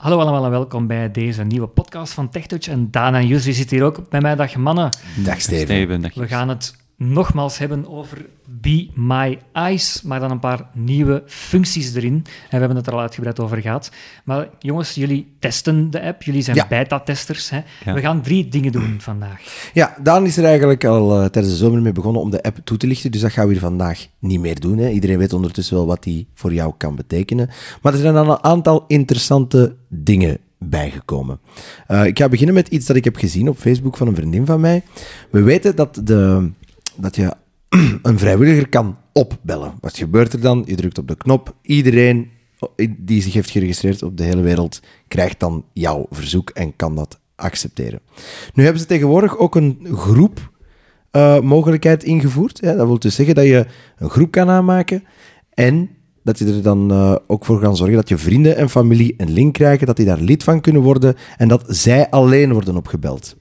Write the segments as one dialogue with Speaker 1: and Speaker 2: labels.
Speaker 1: Hallo allemaal en welkom bij deze nieuwe podcast van TechTouch. En Daan en Jusri zitten hier ook bij mij. Dag mannen.
Speaker 2: Dag Steven.
Speaker 3: Steven, dag
Speaker 1: We gaan het nogmaals hebben over Be My Eyes, maar dan een paar nieuwe functies erin. En we hebben het er al uitgebreid over gehad. Maar jongens, jullie testen de app. Jullie zijn
Speaker 2: Ja.
Speaker 1: beta-testers.
Speaker 3: Ja.
Speaker 1: We gaan drie dingen doen vandaag.
Speaker 2: Ja, Daan is er eigenlijk al eh, tijdens de zomer mee begonnen om de app toe te lichten, dus dat gaan we hier vandaag niet meer doen. Hè. Iedereen weet ondertussen wel wat die voor jou kan betekenen. Maar er zijn dan een aantal interessante dingen bijgekomen. Eh, ik ga beginnen met iets dat ik heb gezien op Facebook van een vriendin van mij. We weten dat, de, dat je een vrijwilliger kan opbellen. Wat gebeurt er dan? Je drukt op de knop. Iedereen die zich heeft geregistreerd op de hele wereld krijgt dan jouw verzoek en kan dat accepteren. Nu hebben ze tegenwoordig ook een groep eh, mogelijkheid ingevoerd. Dat wil dus zeggen dat je een groep kan aanmaken en dat je er dan eh, ook voor kan zorgen dat je vrienden en familie een link krijgen, dat die daar lid van kunnen worden en dat zij alleen worden opgebeld.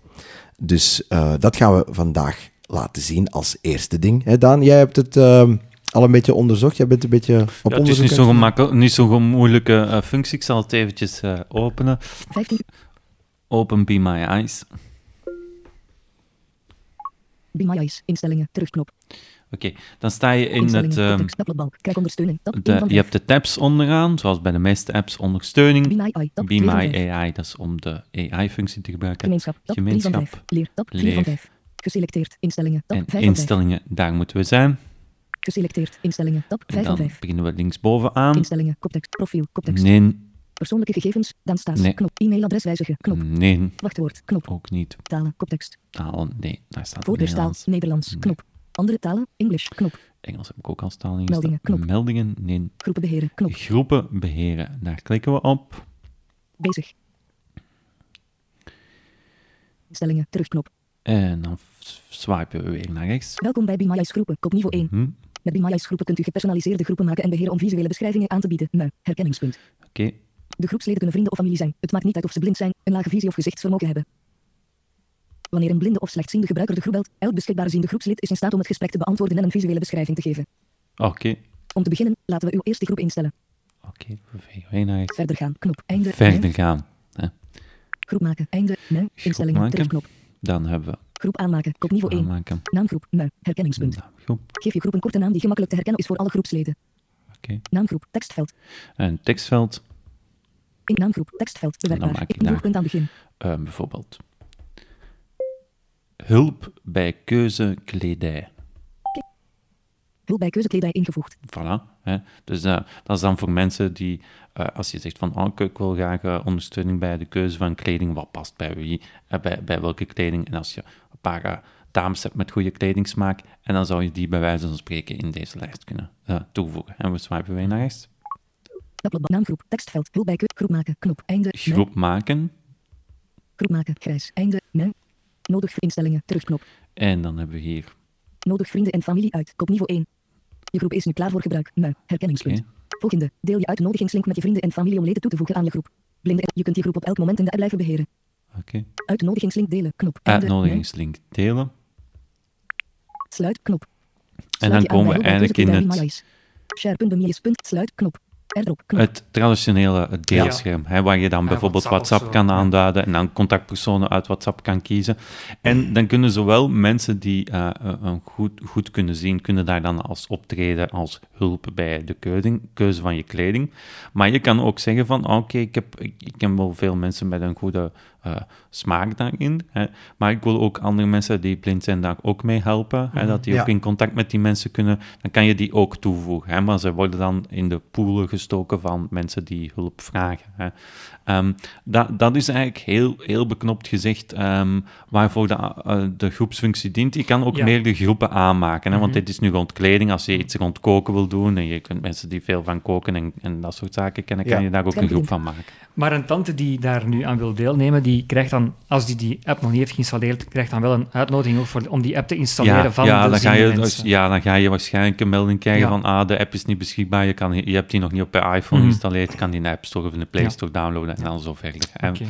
Speaker 2: Dus eh, dat gaan we vandaag laten zien als eerste ding. Hè, Daan, jij hebt het eh, al een beetje onderzocht. Jij bent een beetje op
Speaker 3: Ja, het is
Speaker 2: onderzoek
Speaker 3: niet zo'n gemakkelijk, niet zo'n moeilijke eh, functie. Ik zal het eventjes eh, openen.
Speaker 4: 15.
Speaker 3: Open Be My Eyes.
Speaker 4: Be My Eyes. Instellingen. Terugknop.
Speaker 3: Oké, dan sta je in het... Ehm,
Speaker 4: Context. Tabbladbalk. Krijg ondersteuning. Tab.
Speaker 3: de,
Speaker 4: 1 van
Speaker 3: je
Speaker 4: 5.
Speaker 3: hebt de tabs onderaan, zoals bij de meeste apps ondersteuning.
Speaker 4: Be My Eye. Tab.
Speaker 3: Be
Speaker 4: 2 van
Speaker 3: My
Speaker 4: 5.
Speaker 3: AI, dat is om de AI-functie te gebruiken.
Speaker 4: Gemeenschap. Tab. 3 van
Speaker 3: Gemeenschap.
Speaker 4: 5. Leer. Tab. 4
Speaker 3: Leer.
Speaker 4: van 5. Geselecteerd. Instellingen. Tab.
Speaker 3: En
Speaker 4: 5 van 5.
Speaker 3: instellingen, daar moeten we zijn.
Speaker 4: Geselecteerd. Instellingen. Tab.
Speaker 3: En
Speaker 4: 5 van
Speaker 3: dan
Speaker 4: 5.
Speaker 3: beginnen we linksbovenaan.
Speaker 4: Instellingen. Koptekst. Profiel. Koptekst.
Speaker 3: Nee,
Speaker 4: Persoonlijke gegevens. Dan staat.
Speaker 3: Nee.
Speaker 4: Knop. E-mailadres wijzigen. Knop.
Speaker 3: nee,
Speaker 4: Wachtwoord. Knop.
Speaker 3: ook niet.
Speaker 4: Talen. Koptekst.
Speaker 3: Talen, nee, daar staat
Speaker 4: Voorkeurstaal.
Speaker 3: Nederlands.
Speaker 4: Nederlands.
Speaker 3: Nee.
Speaker 4: Knop. Andere talen. English. Knop.
Speaker 3: Engels heb ik ook als taal
Speaker 4: Meldingen, knop.
Speaker 3: Meldingen, nee.
Speaker 4: Groepen beheren. Knop.
Speaker 3: Groepen beheren, daar klikken we op.
Speaker 4: Bezig. Instellingen. Terugknop.
Speaker 3: En dan swipen we weer naar rechts.
Speaker 4: Welkom bij Eyes groepen. Kop niveau 1.
Speaker 3: Hm,
Speaker 4: Met Eyes groepen kunt u gepersonaliseerde groepen maken en beheren om visuele beschrijvingen aan te bieden. Mui. Herkenningspunt.
Speaker 3: Oké,
Speaker 4: De groepsleden kunnen vrienden of familie zijn. Het maakt niet uit of ze blind zijn, een lage visie of gezichtsvermogen hebben. Wanneer een blinde of slechtziende gebruiker de groep belt, elk beschikbare ziende groepslid is in staat om het gesprek te beantwoorden en een visuele beschrijving te geven.
Speaker 3: oké,
Speaker 4: Om te beginnen, laten we uw eerste groep instellen.
Speaker 3: oké. Naar rechts.
Speaker 4: Verder gaan. Knop. Einde.
Speaker 3: Verder gaan. Hè.
Speaker 4: Groep maken. Einde. Mui. Instellingen. Terugknop.
Speaker 3: Dan hebben we
Speaker 4: Groep aanmaken. Kop niveau 1.
Speaker 3: aanmaken.
Speaker 4: Naamgroep. Mui. Herkenningspunt.
Speaker 3: Naamgroep.
Speaker 4: Geef je groep een korte naam die gemakkelijk te herkennen is voor alle groepsleden.
Speaker 3: Oké.
Speaker 4: Naamgroep. Tekstveld.
Speaker 3: Een tekstveld.
Speaker 4: In naamgroep. Tekstveld.
Speaker 3: dan
Speaker 4: Bewerkbaar.
Speaker 3: maak ik
Speaker 4: Invoerpunt aan begin.
Speaker 3: eh, bijvoorbeeld. Hulp bij keuze kledij.
Speaker 4: Hulp bij keuzekledij ingevoegd.
Speaker 3: Voilà. Hè. Dus eh, dat is dan voor mensen die, eh, als je zegt van, oh, ik- wil graag eh, ondersteuning bij de keuze van kleding, wat past bij wie, bij, bij welke kleding. En als je een paar dames hebt met goede kledingsmaak, en dan zou je die bij wijze van spreken in deze lijst kunnen eh, toevoegen. En we swipen weer naar rechts.
Speaker 4: Naamgroep. Tekstveld. Hulp bij Groep maken. Knop. Einde.
Speaker 3: Groep maken.
Speaker 4: Groep maken. Grijs. Einde. Mui. Nodig instellingen. Terugknop.
Speaker 3: En dan hebben we hier,
Speaker 4: Nodig vrienden en familie uit. Kop niveau 1. Je groep is nu klaar voor gebruik. Mui. Herkenningspunt. Volgende. Deel je uitnodigingslink met je vrienden en familie om leden toe te voegen aan je groep. Blinde. Je kunt je groep op elk moment in de app blijven beheren.
Speaker 3: Oké,
Speaker 4: Uitnodigingslink delen. Knop.
Speaker 3: Uitnodigingslink delen.
Speaker 4: Sluit. Knop.
Speaker 3: En dan komen we eigenlijk in het.
Speaker 4: Knop.
Speaker 3: Het traditionele deelscherm, hè, waar je dan bijvoorbeeld
Speaker 1: WhatsApp
Speaker 3: kan aanduiden en dan contactpersonen uit WhatsApp kan kiezen. En dan kunnen zowel mensen die eh, goed, goed kunnen zien, kunnen daar dan als optreden als hulp bij de keuze, keuze van je kleding. Maar je kan ook zeggen van, oké, ik, heb, ik, ik ken wel veel mensen met een goede eh, smaak daarin, hè, maar ik wil ook andere mensen die blind zijn daar ook mee helpen, hè, dat die
Speaker 2: Ja.
Speaker 3: ook in contact met die mensen kunnen, dan kan je die ook toevoegen. Hè, maar ze worden dan in de poolen gestoken van mensen die hulp vragen. Hè. Ehm, dat, dat is eigenlijk heel, heel beknopt gezegd ehm, waarvoor de, eh, de groepsfunctie dient. Je kan ook
Speaker 1: Ja.
Speaker 3: meerdere groepen aanmaken, hè, want
Speaker 1: Mhm.
Speaker 3: dit is nu rond kleding. Als je iets rond koken wil doen en je kunt mensen die veel van koken en, en dat soort zaken kennen, kan je daar ook een groep van maken.
Speaker 1: Maar een tante die daar nu aan wil deelnemen, die krijgt dan, als die die app nog niet heeft geïnstalleerd, krijgt dan wel een uitnodiging ook voor, om die app te installeren
Speaker 3: Ja,
Speaker 1: van
Speaker 3: ja,
Speaker 1: de
Speaker 3: dan ga je, dus,
Speaker 1: mensen.
Speaker 3: ja, dan ga je waarschijnlijk een melding krijgen
Speaker 1: Ja.
Speaker 3: van ah, de app is niet beschikbaar, je, kan, je hebt die nog niet op je iPhone
Speaker 1: Mhm.
Speaker 3: geïnstalleerd, je kan die in de App Store of in de Play
Speaker 1: Ja.
Speaker 3: Store downloaden en dan zo verder. En,
Speaker 1: Oké.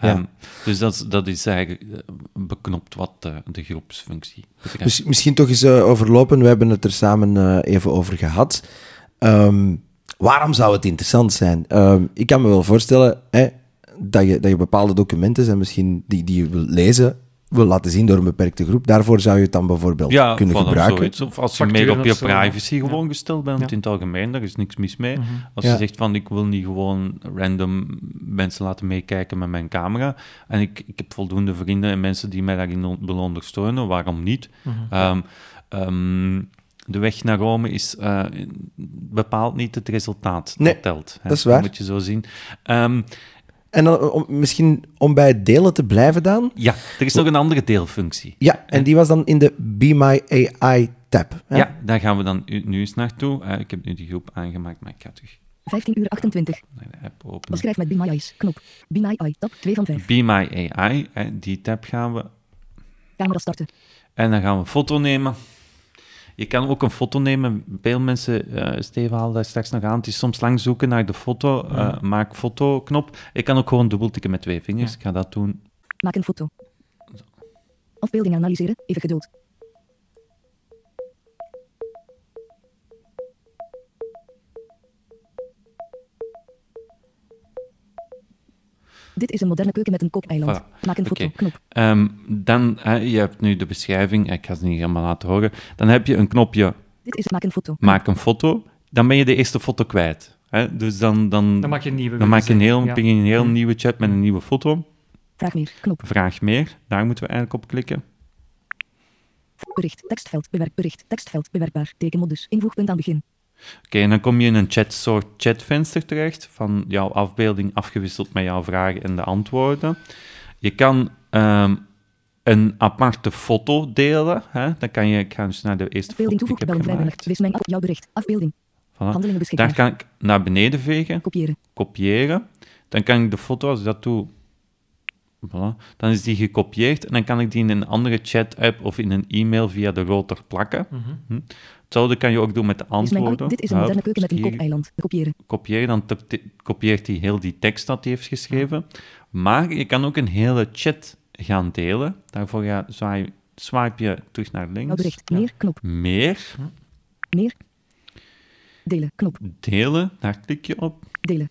Speaker 2: Ja.
Speaker 3: ehm, dus dat, is- dat is eigenlijk eh, beknopt wat de groepsfunctie betreft.
Speaker 2: Miss- misschien toch eens eh, overlopen, we hebben het er samen eh, even over gehad. Ehm, Waarom zou het interessant zijn? Ehm, ik kan me wel voorstellen hè, dat, je, dat je bepaalde documenten zijn misschien die, die je wil lezen, wil laten zien door een beperkte groep. Daarvoor zou je het dan bijvoorbeeld
Speaker 3: Ja,
Speaker 2: kunnen
Speaker 3: voilà,
Speaker 2: gebruiken.
Speaker 3: zoiets. Of als je meer op je privacy
Speaker 1: Ja.
Speaker 3: gewoon gesteld bent,
Speaker 1: Ja.
Speaker 3: in het algemeen, daar is niks mis mee.
Speaker 1: Mhm.
Speaker 3: Als
Speaker 2: Ja.
Speaker 3: je zegt van, ik wil niet gewoon random mensen laten meekijken met mijn camera, en ik, ik heb voldoende vrienden en mensen die mij daarin willen ondersteunen, waarom niet?
Speaker 1: Mhm.
Speaker 3: Ehm, ehm, de weg naar Rome is eh, bepaalt niet het resultaat
Speaker 2: Nee,
Speaker 3: dat telt. hè.
Speaker 2: dat is waar.
Speaker 3: moet je zo zien. Ehm,
Speaker 2: En dan, om, misschien om bij het delen te blijven dan.
Speaker 3: ja, er is nog een andere deelfunctie.
Speaker 2: Ja, en die was dan in de Be My AI tab. hè?
Speaker 3: Ja, daar gaan we dan nu eens naartoe. Eh, ik heb nu die groep aangemaakt, maar ik ga terug
Speaker 4: 15 uur 28.
Speaker 3: naar de app openen.
Speaker 4: Beschrijf met Be My Eyes. Knop. Be My Eye. Tab 2 van 5.
Speaker 3: Be My AI, hè, die tab gaan we.
Speaker 4: Camera starten.
Speaker 3: En dan gaan we een foto nemen. Je kan ook een foto nemen. Veel mensen, eh Steven haalde daar straks nog aan, het is soms lang zoeken naar de foto. eh, maak foto-knop. Je kan ook gewoon dubbeltikken met twee vingers. Ik ga dat doen.
Speaker 4: Maak een foto. Afbeelding analyseren. Even geduld. Dit is een moderne keuken met een kookeiland.
Speaker 3: Voilà.
Speaker 4: Maak een foto. Knop.
Speaker 3: Ehm, dan, hè, je hebt nu de beschrijving. Ik ga ze niet helemaal laten horen. Dan heb je een knopje
Speaker 4: Dit is maak een foto.
Speaker 3: maak een foto. Dan ben je de eerste foto kwijt. Hè? Dus dan, dan,
Speaker 1: Dan maak je een nieuwe.
Speaker 3: dan maak je een heel,
Speaker 1: Ja.
Speaker 3: een heel
Speaker 1: Mm.
Speaker 3: nieuwe chat met een nieuwe foto.
Speaker 4: Vraag meer. Knop.
Speaker 3: Vraag meer. Daar moeten we eigenlijk op klikken.
Speaker 4: Bericht. Tekstveld. Bewerk. Bericht. Tekstveld. Bewerkbaar. Tekenmodus. Invoegpunt aan begin.
Speaker 3: Oké, en dan kom je in een chat, soort chatvenster terecht van jouw afbeelding afgewisseld met jouw vragen en de antwoorden. Je kan ehm, een aparte foto delen. Hè? Dan kan je, ik ga dus naar de eerste foto
Speaker 4: Afbeelding
Speaker 3: die ik
Speaker 4: toevoegen.
Speaker 3: heb gemaakt.
Speaker 4: Wees mijn app. Jouw bericht. Afbeelding.
Speaker 3: Voilà. Daar kan ik naar beneden vegen,
Speaker 4: Kopiëren.
Speaker 3: kopiëren. Dan kan ik de foto, als ik dat doe, voilà, dan is die gekopieerd en dan kan ik die in een andere chat-app of in een e-mail via de router plakken.
Speaker 1: Mhm.
Speaker 3: Hm. Hetzelfde kan je ook doen met de antwoorden.
Speaker 4: Dit is een
Speaker 3: Hup,
Speaker 4: moderne keuken met een
Speaker 3: hier
Speaker 4: kookeiland. Kopiëren.
Speaker 3: kopiëren, dan kopieert hij heel die tekst dat hij heeft geschreven. Maar je kan ook een hele chat gaan delen. Daarvoor ga, zwaai, swipe je terug naar links.
Speaker 4: bericht. Meer. Knop.
Speaker 3: Meer,
Speaker 4: Meer. Delen. Knop.
Speaker 3: delen, daar klik je op.
Speaker 4: Delen.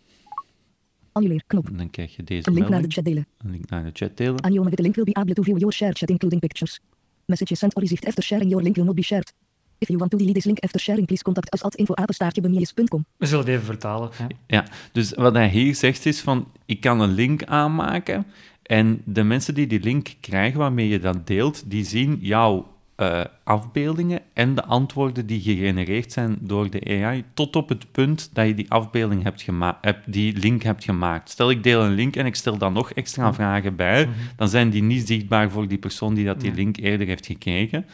Speaker 4: Annuleer. Knop.
Speaker 3: En dan krijg je deze
Speaker 4: Een link naar de chat delen.
Speaker 3: Een link naar de chat delen.
Speaker 4: With the link will be able to view your shared chat including pictures. Messages sent or received after sharing your link will not be shared. If you want to delete this link after sharing, please contact us at info@apenstaartjebemilis.com.
Speaker 1: We zullen het even vertalen. hè.
Speaker 3: Ja, dus wat hij hier zegt is van, ik kan een link aanmaken en de mensen die die link krijgen waarmee je dat deelt, die zien jouw eh, afbeeldingen en de antwoorden die gegenereerd zijn door de AI, tot op het punt dat je die afbeelding hebt gemaakt, die link hebt gemaakt. Stel, ik deel een link en ik stel dan nog extra vragen bij, dan zijn die niet zichtbaar voor die persoon die dat die link eerder heeft gekregen.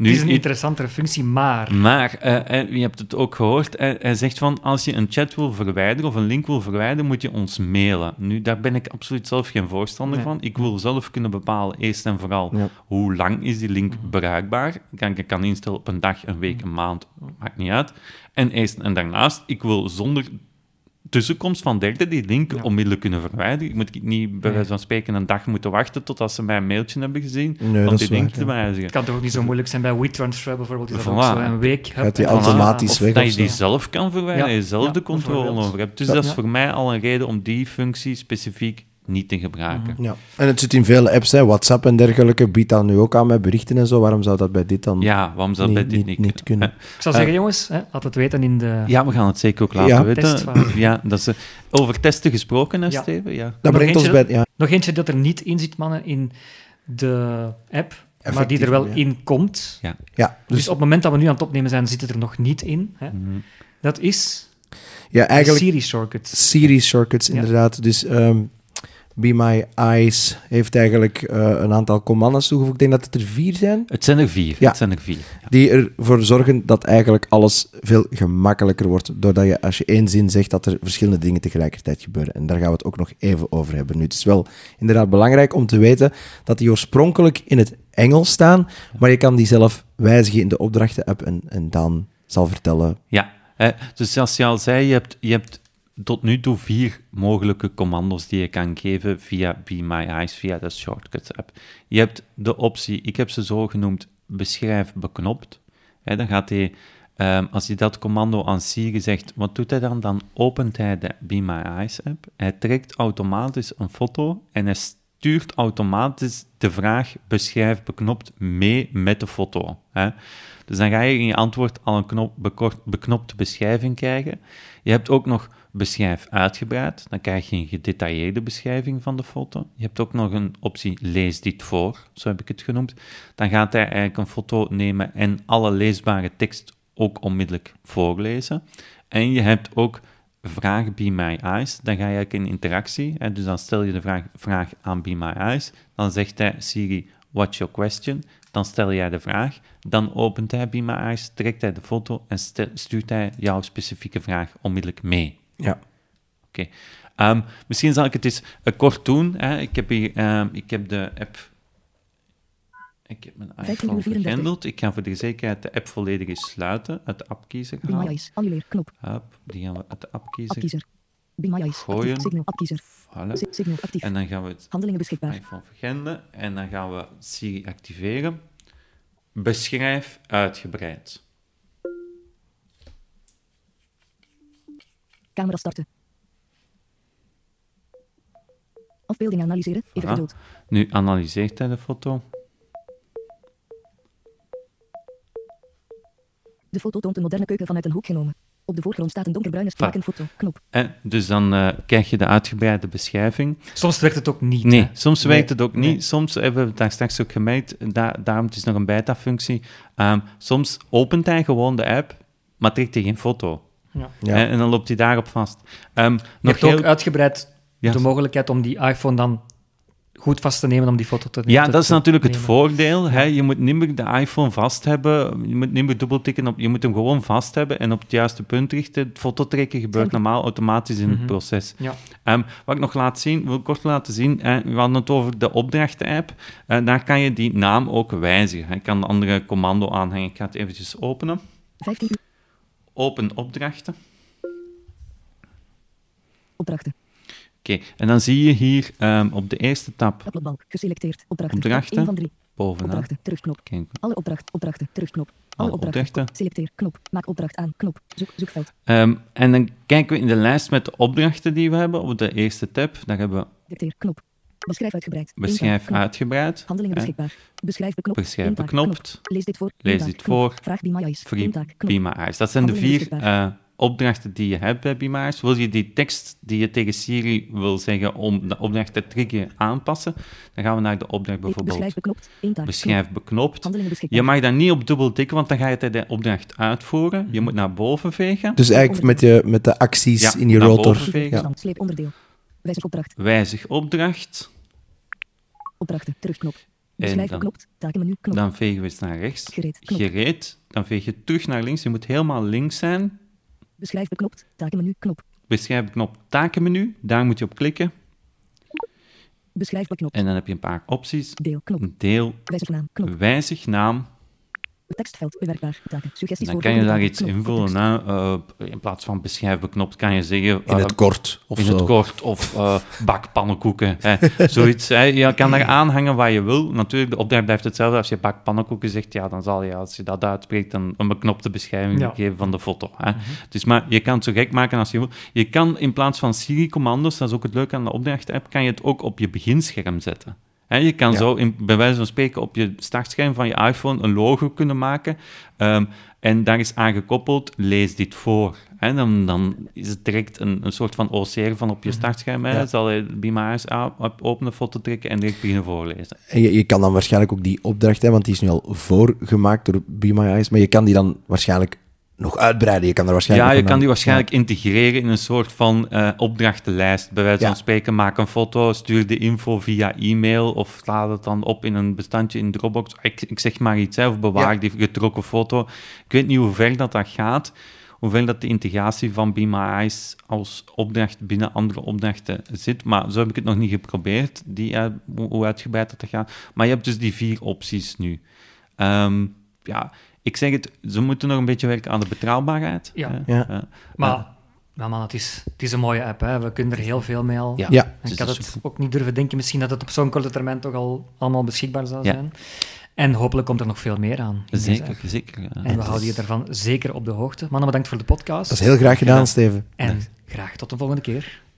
Speaker 3: Nu,
Speaker 1: Het is een interessantere functie, maar...
Speaker 3: maar, eh, eh, je hebt het ook gehoord, eh, hij zegt van, als je een chat wil verwijderen of een link wil verwijderen, moet je ons mailen. Nu, daar ben ik absoluut zelf geen voorstander
Speaker 1: Nee.
Speaker 3: van. Ik wil zelf kunnen bepalen, eerst en vooral,
Speaker 2: Ja.
Speaker 3: hoe lang is die link bruikbaar. Ik kan, ik kan instellen op een dag, een week, een maand, maakt niet uit. En, eerst, en daarnaast, ik wil zonder tussenkomst van derden die link
Speaker 1: Ja.
Speaker 3: onmiddellijk kunnen verwijderen. Ik moet niet bij wijze van spreken een dag moeten wachten totdat ze mijn mailtje hebben gezien
Speaker 2: Nee,
Speaker 3: om die link
Speaker 2: waar,
Speaker 3: te
Speaker 2: ja.
Speaker 3: wijzigen.
Speaker 1: Het kan toch ook niet zo moeilijk zijn bij WeTransfer bijvoorbeeld. Is dat ook zo een week. hup,
Speaker 2: Gaat die automatisch
Speaker 3: Of dat je die zelf kan verwijderen,
Speaker 1: Ja,
Speaker 3: je zelf
Speaker 1: ja,
Speaker 3: de controle over hebt. Dus
Speaker 2: Ja.
Speaker 3: dat is voor mij al een reden om die functie specifiek niet te gebruiken.
Speaker 1: Mhm.
Speaker 2: Ja. En het zit in vele apps, hè. WhatsApp en dergelijke biedt dat nu ook aan met berichten en zo. Waarom zou dat bij dit dan
Speaker 3: Ja, waarom zou
Speaker 2: niet,
Speaker 3: bij dit
Speaker 2: niet,
Speaker 3: niet,
Speaker 2: niet kunnen?
Speaker 1: Ik zou zeggen, jongens, hè, laat het weten in de...
Speaker 3: Ja, we gaan het zeker ook laten
Speaker 2: Ja.
Speaker 3: weten. Ja, dat ze over testen gesproken, hè,
Speaker 1: Ja.
Speaker 3: Steven? Ja.
Speaker 2: Dat
Speaker 1: Nog
Speaker 2: brengt ons
Speaker 1: eentje?
Speaker 2: bij... Ja,
Speaker 1: Nog eentje dat er niet in zit, mannen, in de app, maar die er wel
Speaker 2: ja.
Speaker 1: in komt.
Speaker 2: ja,
Speaker 1: Dus,
Speaker 2: dus
Speaker 1: op het moment dat we nu aan het opnemen zijn, zit het er nog niet in. Hè.
Speaker 3: Mhm.
Speaker 1: Dat is
Speaker 2: ja, eigenlijk
Speaker 1: Siri shortcuts.
Speaker 2: Siri shortcuts,
Speaker 1: Ja.
Speaker 2: inderdaad. Dus ehm Be My Eyes heeft eigenlijk eh, een aantal commando's toegevoegd. Ik denk dat het er vier zijn.
Speaker 3: Het zijn er vier.
Speaker 2: Ja.
Speaker 3: Het zijn er vier. Ja.
Speaker 2: Die ervoor zorgen dat eigenlijk alles veel gemakkelijker wordt. Doordat je als je één zin zegt dat er verschillende dingen tegelijkertijd gebeuren. En daar gaan we het ook nog even over hebben. Nu, het is wel inderdaad belangrijk om te weten dat die oorspronkelijk in het Engels staan. Maar je kan die zelf wijzigen in de opdrachten-app en, en dan zal vertellen.
Speaker 3: Ja, dus zoals je al zei, je hebt, je hebt tot nu toe vier mogelijke commando's die je kan geven via Be My Eyes, via de Shortcuts app. Je hebt de optie, ik heb ze zo genoemd, beschrijf beknopt. Dan gaat hij Ehm, als je dat commando aan Siri zegt, wat doet hij dan? Dan opent hij de Be My Eyes app. Hij trekt automatisch een foto en hij stuurt automatisch de vraag beschrijf beknopt mee met de foto. Dus dan ga je in je antwoord al een knop, bekort, beknopte beschrijving krijgen. Je hebt ook nog beschrijf uitgebreid. Dan krijg je een gedetailleerde beschrijving van de foto. Je hebt ook nog een optie lees dit voor, zo heb ik het genoemd. Dan gaat hij eigenlijk een foto nemen en alle leesbare tekst ook onmiddellijk voorlezen. En je hebt ook vraag Be My Eyes. Dan ga je eigenlijk in interactie. Dus dan stel je de vraag, vraag aan Be My Eyes. Dan zegt hij Siri, what's your question? Dan stel jij de vraag. Dan opent hij Be My Eyes, trekt hij de foto en stuurt hij jouw specifieke vraag onmiddellijk mee.
Speaker 2: Ja.
Speaker 3: Oké. Ehm, misschien zal ik het eens uh, kort doen. Hè. Ik, heb hier, ehm, ik heb de app... Ik heb mijn iPhone vergrendeld. Ik ga voor de zekerheid de app volledig eens sluiten. Uit de appkiezer halen.
Speaker 4: Eyes, annuleer, knop.
Speaker 3: Hup, die gaan we uit de appkiezer,
Speaker 4: appkiezer. Be My Eyes,
Speaker 3: gooien.
Speaker 4: Signal, appkiezer.
Speaker 3: Voilà.
Speaker 4: Signal, actief.
Speaker 3: En dan gaan we het
Speaker 4: Handelingen beschikbaar.
Speaker 3: iPhone vergrendelen. En dan gaan we Siri activeren. Beschrijf uitgebreid.
Speaker 4: Camera starten. Afbeelding analyseren. Even
Speaker 3: Voilà.
Speaker 4: geduld.
Speaker 3: Nu analyseert hij de foto.
Speaker 4: De foto toont een moderne keuken vanuit een hoek genomen. Op de voorgrond staat een donkerbruine strakenfoto. Knop.
Speaker 3: En dus dan eh, krijg je de uitgebreide beschrijving.
Speaker 1: Soms werkt het ook niet.
Speaker 3: Nee,
Speaker 1: hè.
Speaker 3: soms
Speaker 1: Nee.
Speaker 3: werkt het ook niet.
Speaker 1: Nee.
Speaker 3: Soms hebben we het daar straks ook gemerkt. Da daarom het is nog een beta-functie. Ehm, soms opent hij gewoon de app, maar trekt hij geen foto.
Speaker 1: Ja.
Speaker 2: Ja.
Speaker 3: Hè, en dan loopt hij daarop vast. Ehm,
Speaker 1: Je
Speaker 3: nog
Speaker 1: hebt ook
Speaker 3: heel...
Speaker 1: uitgebreid
Speaker 3: Ja.
Speaker 1: de mogelijkheid om die iPhone dan goed vast te nemen om die foto te
Speaker 3: Ja,
Speaker 1: te-
Speaker 3: dat is natuurlijk het
Speaker 1: nemen.
Speaker 3: voordeel. Hè? Je moet niet meer de iPhone vast hebben. Je moet niet meer dubbeltikken op. Je moet hem gewoon vast hebben en op het juiste punt richten. Het fototrekken gebeurt normaal automatisch in het
Speaker 1: Mhm.
Speaker 3: proces.
Speaker 1: Ja.
Speaker 3: Ehm, wat ik nog laat zien, wil ik kort laten zien. eh, we hadden het over de opdrachten-app. Eh, daar kan je die naam ook wijzigen. Je kan een andere commando aanhangen. Ik ga het eventjes openen.
Speaker 4: 15 uur.
Speaker 3: Open opdrachten.
Speaker 4: Opdrachten.
Speaker 3: Oké, en dan zie je hier ehm, op de eerste tab
Speaker 4: Uploadbalk. Geselecteerd. Opdrachten.
Speaker 3: Opdrachten.
Speaker 4: 1 van 3.
Speaker 3: bovenaan.
Speaker 4: Opdrachten. Terugknop.
Speaker 3: Kijk,
Speaker 4: Alle opdracht. Opdrachten. Terugknop. Alle opdrachten.
Speaker 3: opdrachten.
Speaker 4: Selecteer. Knop. Maak opdracht aan. Knop. Zoek, zoekveld.
Speaker 3: Ehm, en dan kijken we in de lijst met de opdrachten die we hebben op de eerste tab. Daar hebben we
Speaker 4: Dicteer. Knop. Beschrijf uitgebreid.
Speaker 3: Beschrijf uitgebreid,
Speaker 4: Handelingen
Speaker 3: hè,
Speaker 4: beschikbaar. Beschrijf beknopt.
Speaker 3: beschrijf beknopt.
Speaker 4: Lees dit voor.
Speaker 3: Lees dit voor.
Speaker 4: Vraag Be My Eyes.
Speaker 3: Eyes. Dat zijn de vier eh, opdrachten die je hebt bij Be My Eyes. Wil je die tekst die je tegen Siri wil zeggen om de opdracht te triggeren aanpassen, dan gaan we naar de opdracht
Speaker 4: Beschrijf
Speaker 3: bijvoorbeeld
Speaker 4: beknopt. Eén taak.
Speaker 3: beschrijf
Speaker 4: knop.
Speaker 3: beknopt.
Speaker 4: Handelingen beschikbaar.
Speaker 3: Je mag daar niet op dubbel tikken, want dan ga je de opdracht uitvoeren.
Speaker 4: Mhm.
Speaker 3: Je moet naar boven vegen.
Speaker 2: Dus eigenlijk met, je, met de acties
Speaker 3: Ja,
Speaker 2: in je
Speaker 3: naar
Speaker 2: rotor.
Speaker 3: boven vegen.
Speaker 2: Ja.
Speaker 4: Stand. Wijzig opdracht.
Speaker 3: Wijzig opdracht.
Speaker 4: Opdrachten. Terugknop.
Speaker 3: Dan-
Speaker 4: beknopt. Takenmenu. Knop.
Speaker 3: Dan vegen we eens naar rechts.
Speaker 4: Gereed. Knop.
Speaker 3: Gereed. Dan veeg je terug naar links. Je moet helemaal links zijn.
Speaker 4: Beschrijf beknopt. Takenmenu. Knop.
Speaker 3: Beschrijf knop takenmenu. Daar moet je op klikken.
Speaker 4: Beschrijf beknopt.
Speaker 3: En dan heb je een paar opties.
Speaker 4: Deel. Knop.
Speaker 3: Deel,
Speaker 4: Wijzig naam. Knop.
Speaker 3: wijzig naam.
Speaker 4: Tekstveld. Bewerkbaar. Taken. Suggesties
Speaker 3: Dan kan je daar iets.
Speaker 4: Knop.
Speaker 3: invullen. Hè? Eh, in plaats van beschrijf beknopt kan je zeggen...
Speaker 2: In
Speaker 3: eh,
Speaker 2: het kort of
Speaker 3: in
Speaker 2: zo.
Speaker 3: het kort of eh bakpannenkoeken. Hè. Zoiets. Hè. Je kan daar aanhangen wat je wil. Natuurlijk, de opdracht blijft hetzelfde. Als je bakpannenkoeken zegt, ja, dan zal je, als je dat uitspreekt, dan een beknopte beschrijving
Speaker 1: Ja.
Speaker 3: geven van de foto. Hè. Dus, maar je kan het zo gek maken als je wil. Je kan in plaats van Siri-commando's, dat is ook het leuke aan de opdracht-app, kan je het ook op je beginscherm zetten. Hè, je kan
Speaker 2: Ja.
Speaker 3: zo, in, bij wijze van spreken, op je startscherm van je iPhone een logo kunnen maken. Ehm, en daar is aangekoppeld, lees dit voor. Hè, dan, dan is het direct een, een soort van OCR van op je startscherm. Hè.
Speaker 2: Ja.
Speaker 3: Zal je op- openen, foto trekken en direct beginnen voorlezen.
Speaker 2: En je, je kan dan waarschijnlijk ook die opdracht, hè, want die is nu al voorgemaakt door Eyes, maar je kan die dan waarschijnlijk nog uitbreiden. Je kan er waarschijnlijk
Speaker 3: Ja, je kan die waarschijnlijk integreren in een soort van eh, opdrachtenlijst. Bij wijze
Speaker 2: Ja.
Speaker 3: van spreken, maak een foto, stuur de info via e-mail of sla het dan op in een bestandje in Dropbox. Ik, ik zeg maar iets, hè, of bewaar
Speaker 2: Ja.
Speaker 3: die getrokken foto. Ik weet niet hoe ver dat, dat gaat, hoe ver dat de integratie van Be My Eyes als opdracht binnen andere opdrachten zit, maar zo heb ik het nog niet geprobeerd, die, eh, hoe hoe uitgebreid dat gaat. Maar je hebt dus die vier opties nu. Ehm, ja, ik zeg het, ze moeten nog een beetje werken aan de betrouwbaarheid.
Speaker 1: Ja.
Speaker 2: Ja.
Speaker 1: Maar, maar man, het is, het is een mooie app. Hè. We kunnen er heel veel mee al.
Speaker 3: Ja.
Speaker 2: Ja.
Speaker 1: En
Speaker 3: Dus
Speaker 1: ik had
Speaker 3: dat
Speaker 1: het ook niet durven denken misschien dat het op zo'n korte termijn toch al allemaal beschikbaar zou
Speaker 3: Ja.
Speaker 1: zijn. En hopelijk komt er nog veel meer aan.
Speaker 3: Zeker, zeker. ja.
Speaker 1: En we houden je daarvan zeker op de hoogte. Mannen, bedankt voor de podcast.
Speaker 2: Dat is heel graag gedaan, Steven.
Speaker 1: En graag tot de volgende keer.